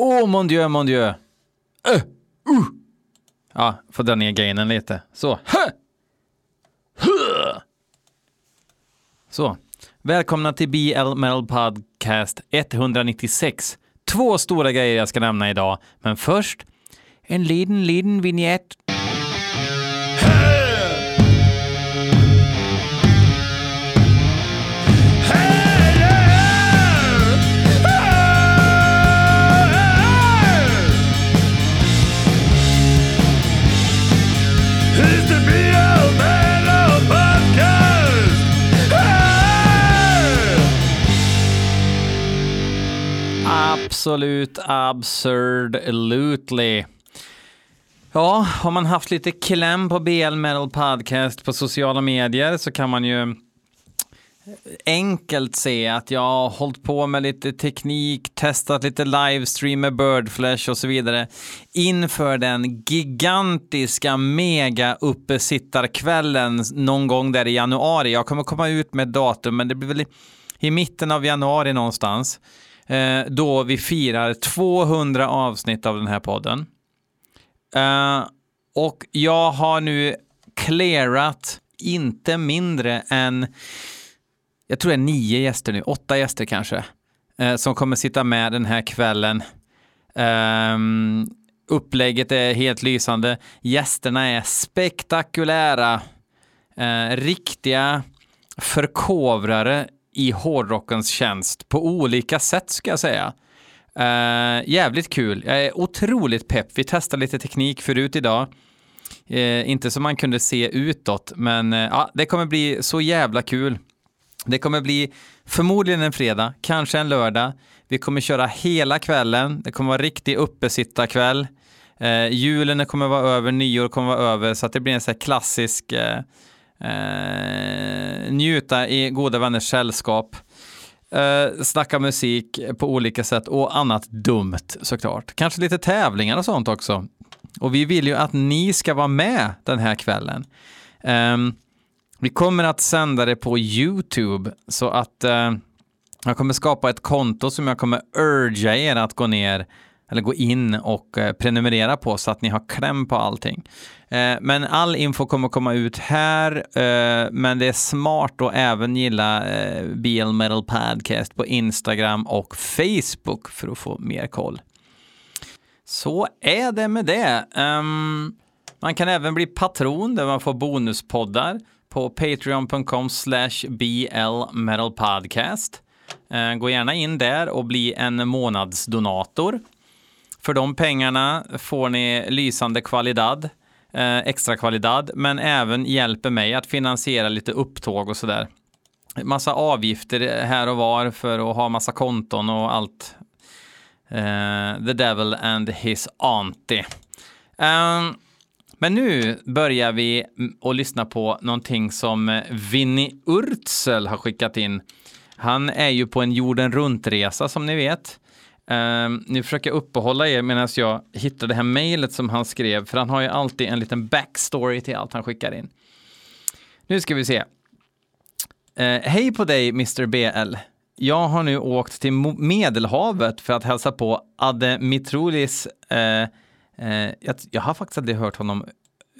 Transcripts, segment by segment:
Oh mon dieu, mon dieu. Uh, uh. Ja, får dra ner gainen lite. Så. Så. Välkomna till BL Metal Podcast 196. Två stora grejer jag ska nämna idag, men först en liten, liten vignett. Absolut absurdly. Ja, har man haft lite kläm på BL Metal Podcast på sociala medier så kan man ju enkelt se att jag har hållit på med lite teknik, testat lite livestream med Birdflash och så vidare inför den gigantiska mega uppesittarkvällen någon gång där i januari. Jag kommer komma ut med datum, men det blir väl i mitten av januari någonstans Eh, då vi firar 200 avsnitt av den här podden. Eh, och jag har nu clearat inte mindre än, jag tror det är nio gäster nu, åtta gäster kanske, eh, som kommer sitta med den här kvällen. Um, upplägget är helt lysande. Gästerna är spektakulära. Uh, riktiga förkovrare i hårdrockens tjänst på olika sätt ska jag säga. Uh, jävligt kul. Jag är otroligt pepp. Vi testade lite teknik förut idag. Uh, inte som man kunde se utåt, men uh, ja, det kommer bli så jävla kul. Det kommer bli förmodligen en fredag, kanske en lördag. Vi kommer köra hela kvällen. Det kommer vara riktig uppesittarkväll. Uh, julen kommer vara över, nyår kommer vara över, så att det blir en sån här klassisk Eh, njuta i goda vänners sällskap. Eh, snacka musik på olika sätt och annat dumt såklart. Kanske lite tävlingar och sånt också. Och vi vill ju att ni ska vara med den här kvällen. Eh, vi kommer att sända det på YouTube så att eh, jag kommer skapa ett konto som jag kommer urga er att gå ner eller gå in och eh, prenumerera på så att ni har kläm på allting. Eh, men all info kommer komma ut här, eh, men det är smart att även gilla eh, BL Metal Podcast på Instagram och Facebook för att få mer koll. Så är det med det. Ehm, man kan även bli patron där man får bonuspoddar på patreon.com slash blmetalpodcast. Gå gärna in där och bli en månadsdonator. För de pengarna får ni lysande kvalidad eh, extra kvalidad, men även hjälper mig att finansiera lite upptåg och sådär. Massa avgifter här och var för att ha massa konton och allt. Eh, the devil and his auntie. Um, men nu börjar vi att lyssna på någonting som Vinny Urtsel har skickat in. Han är ju på en jorden runt-resa som ni vet. Um, nu försöker jag uppehålla er medan jag hittar det här mejlet som han skrev, för han har ju alltid en liten backstory till allt han skickar in. Nu ska vi se. Uh, Hej på dig Mr BL. Jag har nu åkt till Medelhavet för att hälsa på Adde Mitrolis. Uh, eh, uh, eh, jag, jag, har faktiskt aldrig hört honom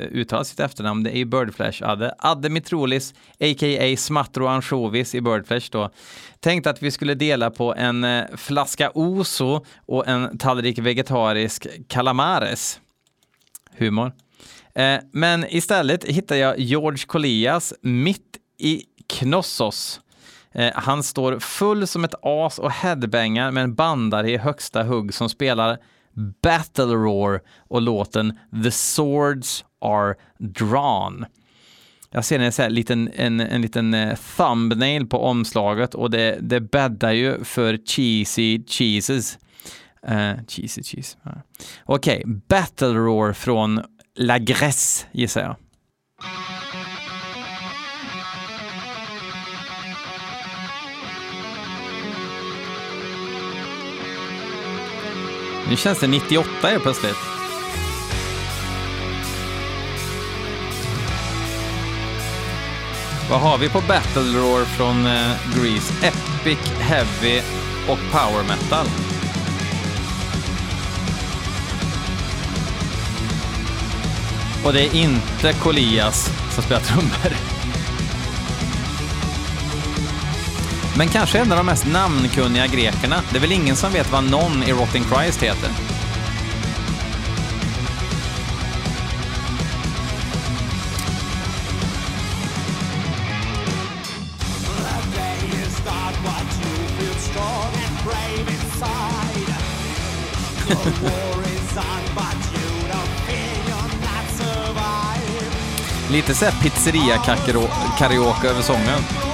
uttala sitt efternamn, det är ju Birdflash Adde. Adde Mitrolis, a.k.a. Smattro Ansjovis i Birdflash då. Tänkte att vi skulle dela på en eh, flaska Oso och en tallrik vegetarisk calamares. Humor. Eh, men istället hittar jag George Collias mitt i Knossos. Eh, han står full som ett as och headbangar med en bandare i högsta hugg som spelar Battle Roar och låten The Swords are drawn. Jag ser en, så här, liten, en, en liten eh, thumbnail på omslaget och det, det bäddar ju för cheesy cheeses. Uh, cheesy cheese. Okej, okay. Battle Roar från La Grèce gissar jag. Nu känns det 98 helt plötsligt. Vad har vi på Battle Roar från eh, Grease? Epic, Heavy och Power Metal. Och det är inte Kolias som spelar trummor. Men kanske en av de mest namnkunniga grekerna. Det är väl ingen som vet vad någon i Rotting Christ heter? Lite såhär pizzeria-karaoke över sången.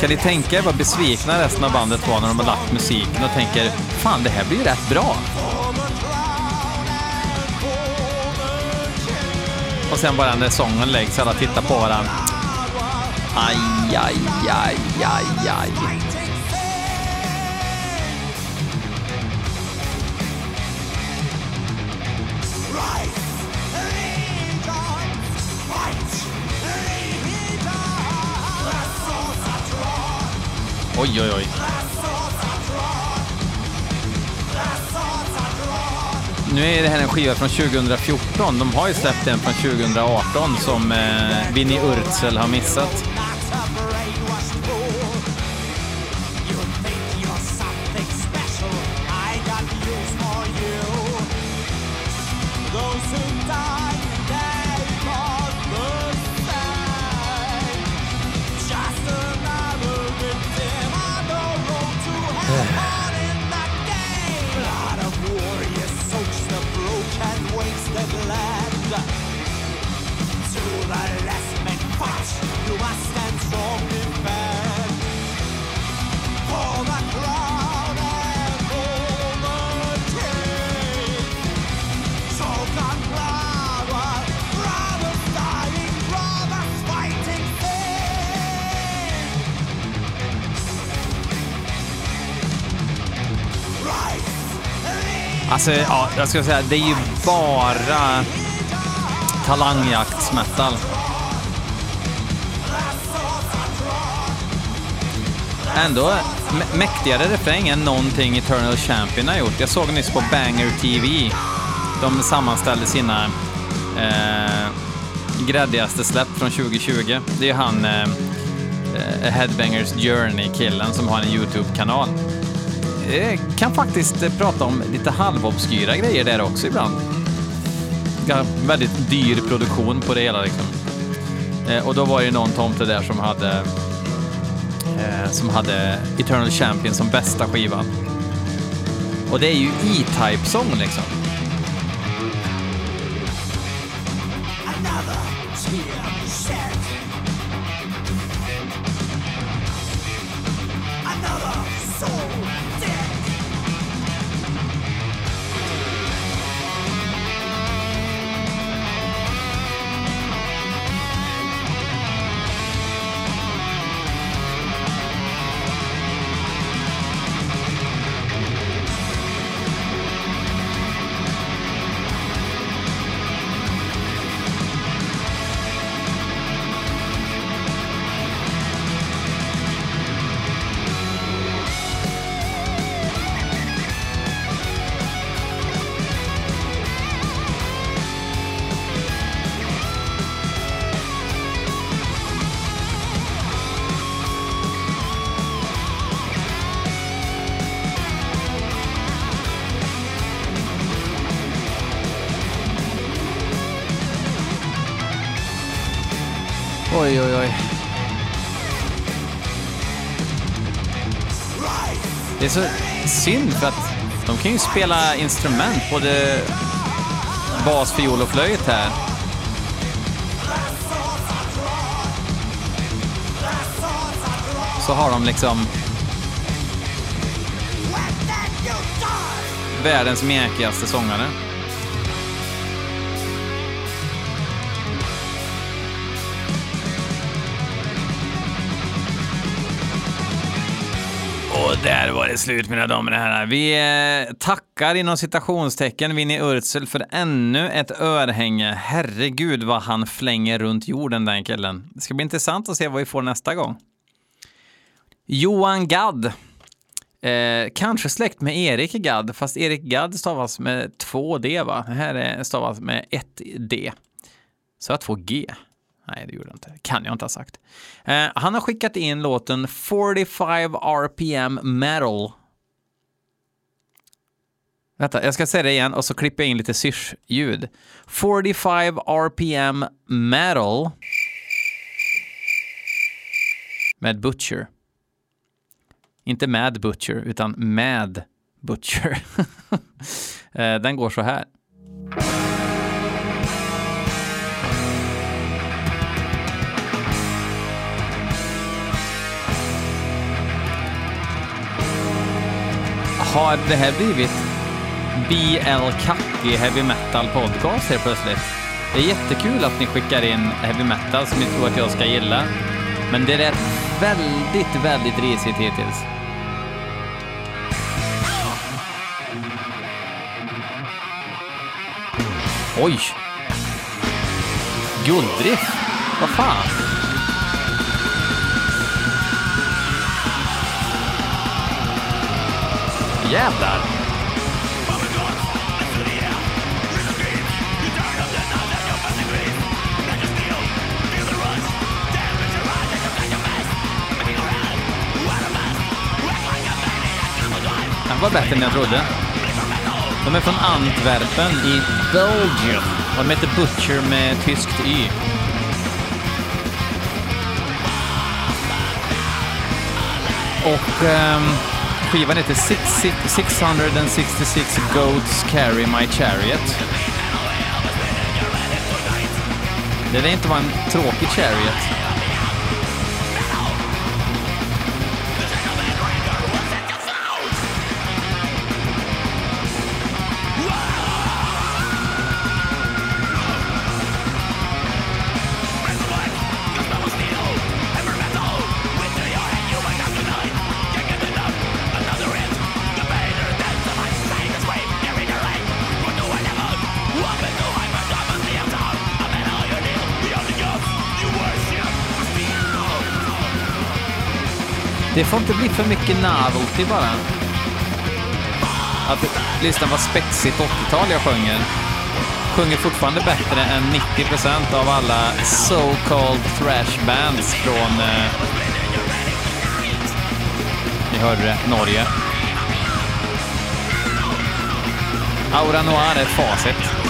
Kan ni tänka er vad besvikna resten av bandet var när de har lagt musiken och tänker fan, det här blir ju rätt bra. Och sen bara när sången läggs, alla tittar på varandra. Aj, aj, aj, aj, aj. Oj, oj, oj. Nu är det här en skiva från 2014. De har ju släppt en från 2018 som eh, Vinnie Urzel har missat. Alltså, ja, jag ska säga, det är ju bara talangjaktsmetal. Ändå mäktigare refräng än någonting Eternal Champion har gjort. Jag såg nyss på Banger TV. De sammanställde sina eh, gräddigaste släpp från 2020. Det är han eh, eh, Headbangers Journey-killen som har en YouTube-kanal. Eh, kan faktiskt eh, prata om lite halvobskyra grejer där också ibland. Väldigt dyr produktion på det hela liksom. Eh, och då var det någon tomte där som hade som hade Eternal Champion som bästa skiva. Och det är ju E-Type-sång liksom. Det är så synd för att de kan ju spela instrument, både bas, fiol och flöjt här. Så har de liksom världens mjäkigaste sångare. Och där var det slut mina damer och herrar. Vi eh, tackar inom citationstecken Winnie Urzel för ännu ett örhänge. Herregud vad han flänger runt jorden den killen. Det ska bli intressant att se vad vi får nästa gång. Johan Gadd. Eh, kanske släkt med Erik Gadd, fast Erik Gadd stavas med två D va? Det här stavas med ett D. Så jag två G? Nej, det gjorde jag inte. kan jag inte ha sagt. Eh, han har skickat in låten 45 RPM Metal. Vänta, jag ska säga det igen och så klipper jag in lite syrsljud. 45 RPM Metal med Butcher. Inte Mad Butcher, utan Mad Butcher. Eh, den går så här. Har det här blivit BL Kacki Heavy Metal Podcast helt plötsligt? Det är jättekul att ni skickar in heavy metal som ni tror att jag ska gilla. Men det är väldigt, väldigt risigt hittills. Oj! Gulddrift? Vad fan? Jävlar! Den var bättre än jag trodde. De är från Antwerpen i Belgien och de heter Butcher med tyskt Y. Och um, skivan heter 666 Goats Carry My Chariot. Det lär inte vara en tråkig chariot. Det får inte bli för mycket novelty bara. Att lyssna vad spexigt 80-tal jag sjunger. Sjunger fortfarande bättre än 90% av alla so-called thrash bands från... Eh, ni hörde det, Norge. Aura Noir är facit.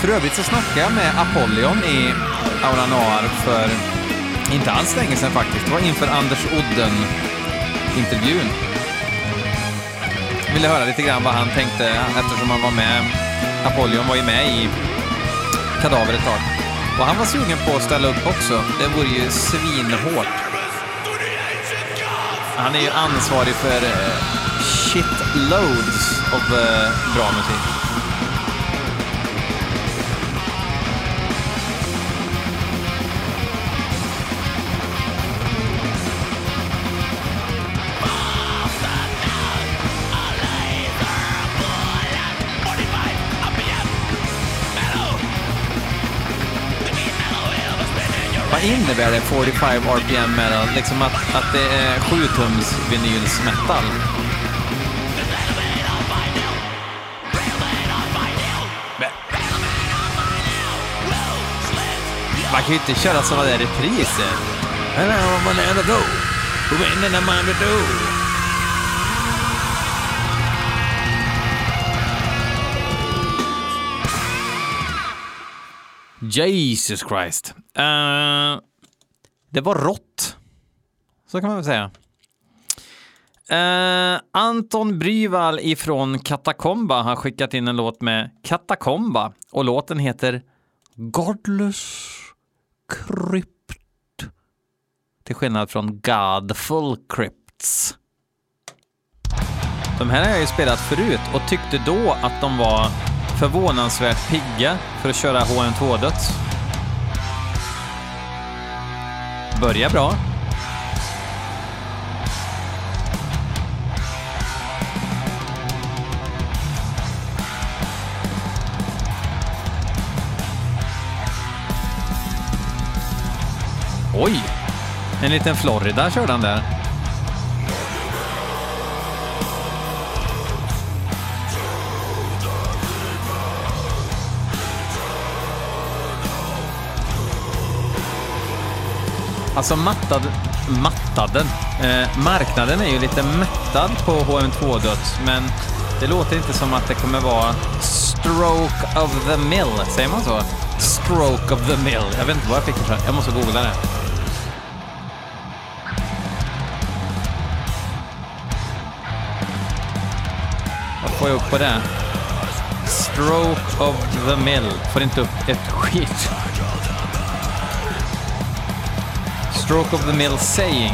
För övrigt så snackade jag med Apollyon i Aura Noir för inte alls länge sedan faktiskt. Det var inför Anders Odden-intervjun. Ville höra lite grann vad han tänkte eftersom han var med. Apollyon var ju med i Kadaver ett tag. Och han var sugen på att ställa upp också. Det vore ju svinhårt. Han är ju ansvarig för eh, shitloads av eh, bra musik. Vad innebär det 45 RPM metal? Liksom att, att det är 7-tums vinyls metal? Man kan ju inte köra sådana där repriser. Jesus Christ. Uh, det var rått. Så kan man väl säga. Uh, Anton Bryvall ifrån Katakomba har skickat in en låt med Katakomba och låten heter Godless Crypt. Till skillnad från Godful Crypts. De här har jag ju spelat förut och tyckte då att de var förvånansvärt pigga för att köra HM2-döds. Börjar bra. Oj! En liten Florida körde han där. Alltså mattad, mattaden. Eh, marknaden är ju lite mättad på HM2-döds, men det låter inte som att det kommer vara stroke of the mill. Säger man så? Stroke of the mill. Jag vet inte vad jag fick det Jag måste googla det. Vad får jag upp på det? Stroke of the mill. Får inte upp ett skit. Stroke of the mill saying.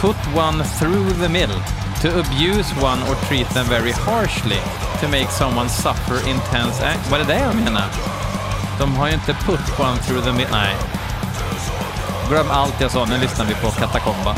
Put one through the mill. To abuse one or treat them very harshly. To make someone suffer intense ang- Vad är det jag menar? De har ju inte put one through the mill. Nej. Glöm allt jag sa, nu lyssnar vi på Katakomba.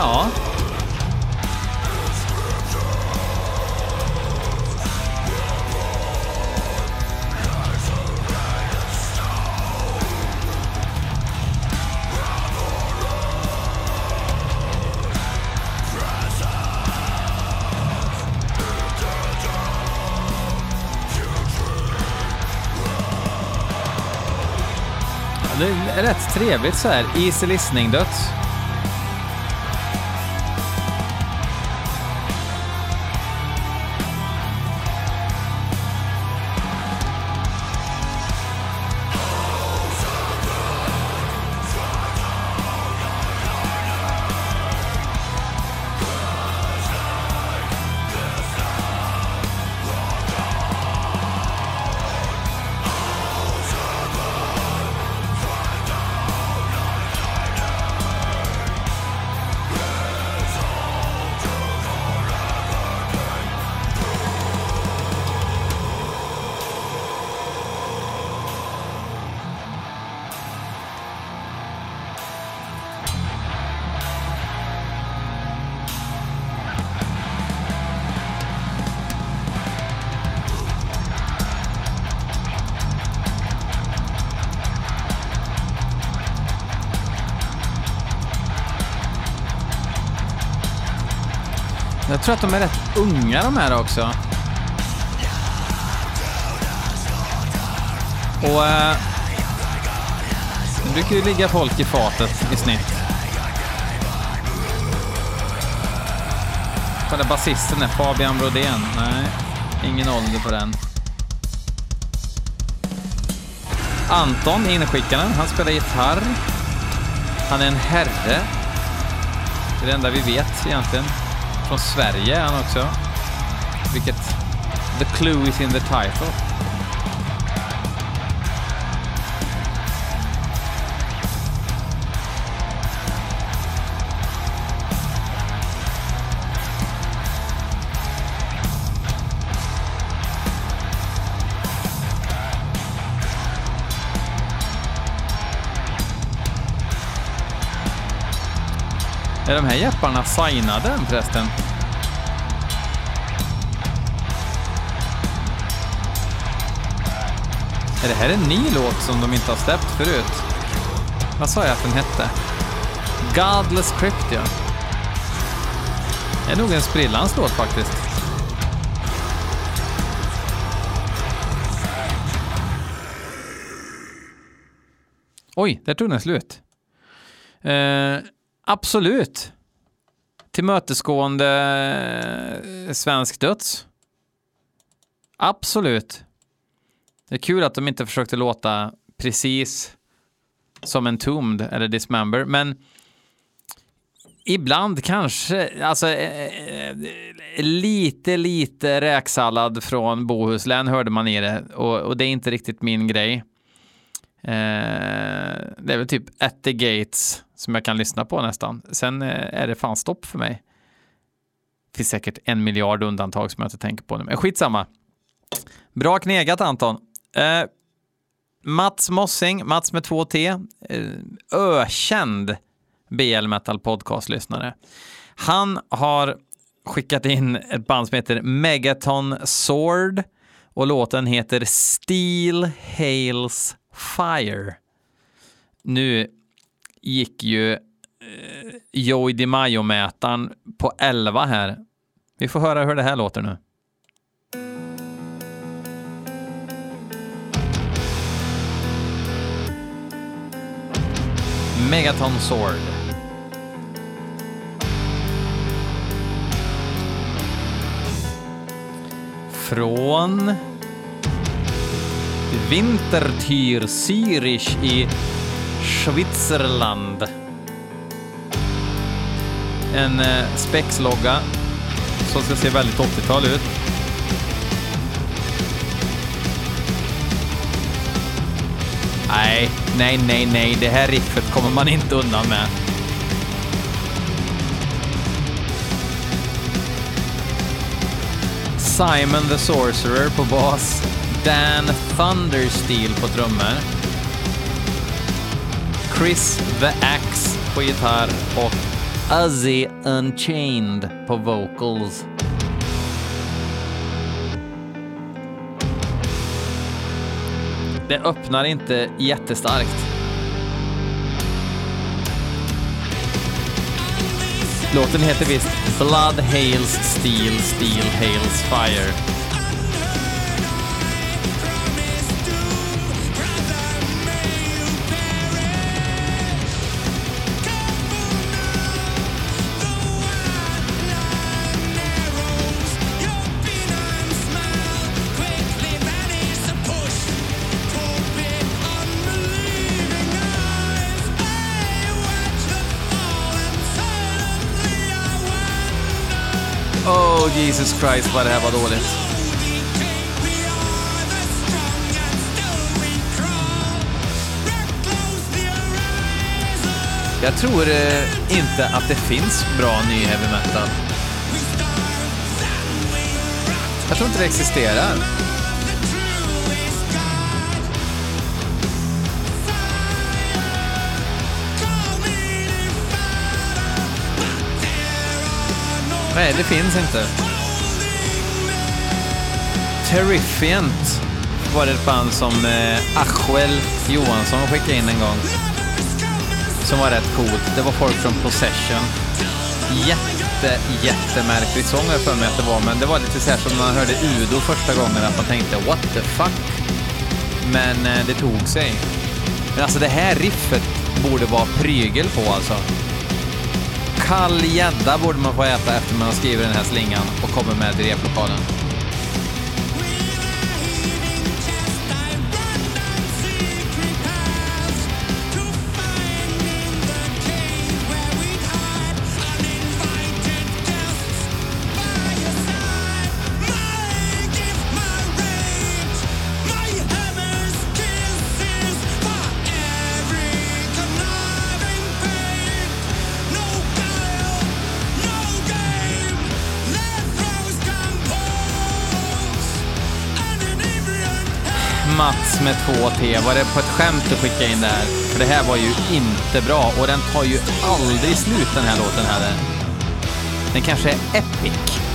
Ja. Det är rätt trevligt så här. Easy listening Jag tror att de är rätt unga de här också. Och... Eh, det brukar ju ligga folk i fatet i snitt. Kolla basisten är Fabian Brodén. Nej, ingen ålder på den. Anton, inskickaren, han spelar gitarr. Han är en herre. Det är det enda vi vet egentligen. Från Sverige är han också. Vilket... The clue is in the title. Är de här jepparna signade förresten? Är det här en ny låt som de inte har släppt förut? Vad sa jag att den hette? Godless Crypt, ja. Det är nog en sprillans låt faktiskt. Oj, där tog den slut. Eh, absolut. Tillmötesgående eh, svensk döds. Absolut. Det är kul att de inte försökte låta precis som en Tombed eller Dismember, men ibland kanske, alltså eh, eh, lite, lite räksallad från Bohuslän hörde man i det och, och det är inte riktigt min grej. Eh, det är väl typ At the Gates som jag kan lyssna på nästan. Sen eh, är det fan stopp för mig. Det finns säkert en miljard undantag som jag inte tänker på nu, men skitsamma. Bra knegat Anton. Eh, Mats Mossing, Mats med två T, eh, ökänd BL Metal Podcast-lyssnare. Han har skickat in ett band som heter Megaton Sword och låten heter Steel Hails Fire. Nu gick ju eh, Joey DiMaggio-mätaren på 11 här. Vi får höra hur det här låter nu. Megaton Sword. Från Winterthur Zürich i Schweizerland. En eh, spexlogga som ska se väldigt 80-tal ut. Nej, nej, nej, nej. Det här riffet kommer man inte undan med. Simon the Sorcerer på bas. Dan Thundersteel på trummor. Chris the Axe på gitarr och Ozzy Unchained på vocals. Det öppnar inte jättestarkt. Låten heter visst Blood Hails Steel, Steel Hails Fire. Jesus Christ vad det här var dåligt. Jag tror eh, inte att det finns bra ny heavy metal. Jag tror inte det existerar. Nej, det finns inte. Terrifiant var det ett band som eh, Achuel Johansson skickade in en gång. Som var rätt coolt. Det var folk från Possession. Jätte, jättemärklig sång har jag för mig att det var, men det var lite så här som när man hörde Udo första gången, att man tänkte what the fuck? Men eh, det tog sig. Men alltså det här riffet borde vara prygel på alltså kall gädda borde man få äta efter man har skrivit den här slingan och kommer med till replokalen. Med 2T. Var det på ett skämt du skickade in det här? För det här var ju inte bra och den tar ju aldrig slut den här låten heller. Den kanske är epic.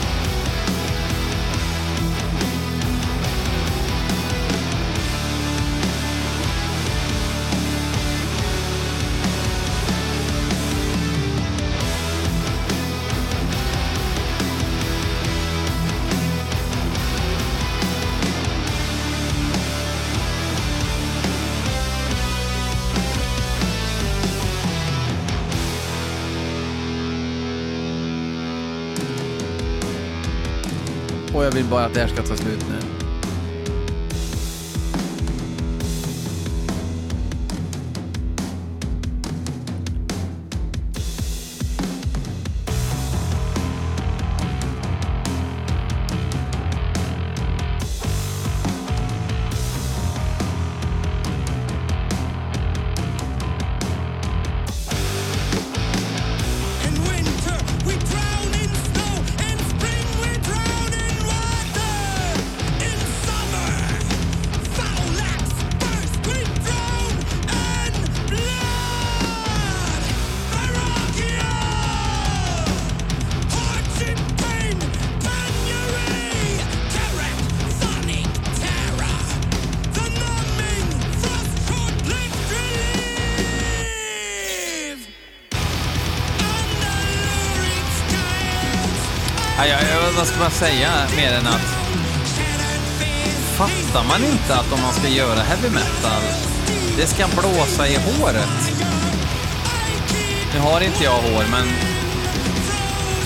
Vill bara att det här ska ta slut nu. Ja, vad ska man säga mer än att fattar man inte att om man ska göra heavy metal, det ska blåsa i håret. Nu har inte jag hår, men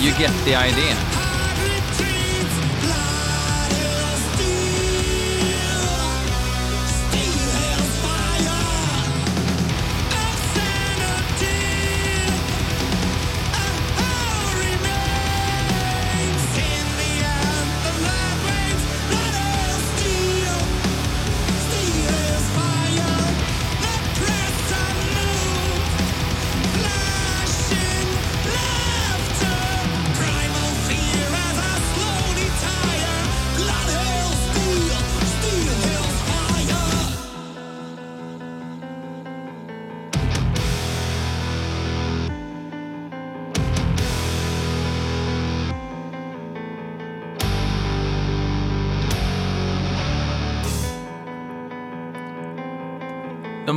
you get the idea.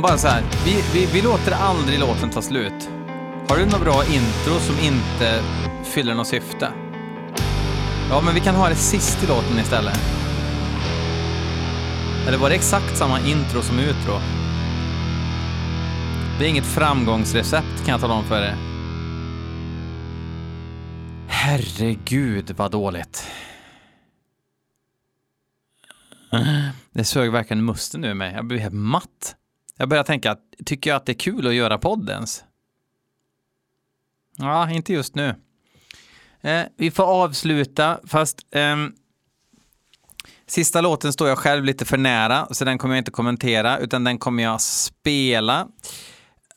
Bara så här, vi, vi, vi låter aldrig låten ta slut. Har du något bra intro som inte fyller något syfte? Ja, men vi kan ha det sist i låten istället. Eller var det exakt samma intro som utro? Det är inget framgångsrecept kan jag tala om för er. Herregud vad dåligt. Det sög verkligen musten nu mig. Jag blev helt matt. Jag börjar tänka, tycker jag att det är kul att göra podd ens? Ja, inte just nu. Eh, vi får avsluta, fast eh, sista låten står jag själv lite för nära, så den kommer jag inte kommentera, utan den kommer jag spela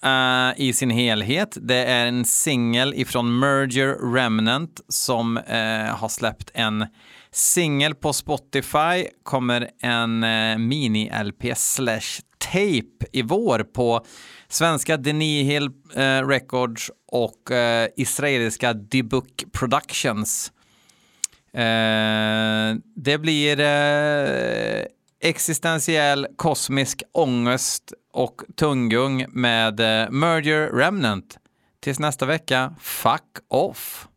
eh, i sin helhet. Det är en singel ifrån Merger Remnant som eh, har släppt en singel på Spotify, kommer en eh, mini-LP slash tape i vår på svenska Denihil eh, Records och eh, israeliska Dibuk Productions. Eh, det blir eh, existentiell kosmisk ångest och tunggung med eh, Merger Remnant. Tills nästa vecka, fuck off!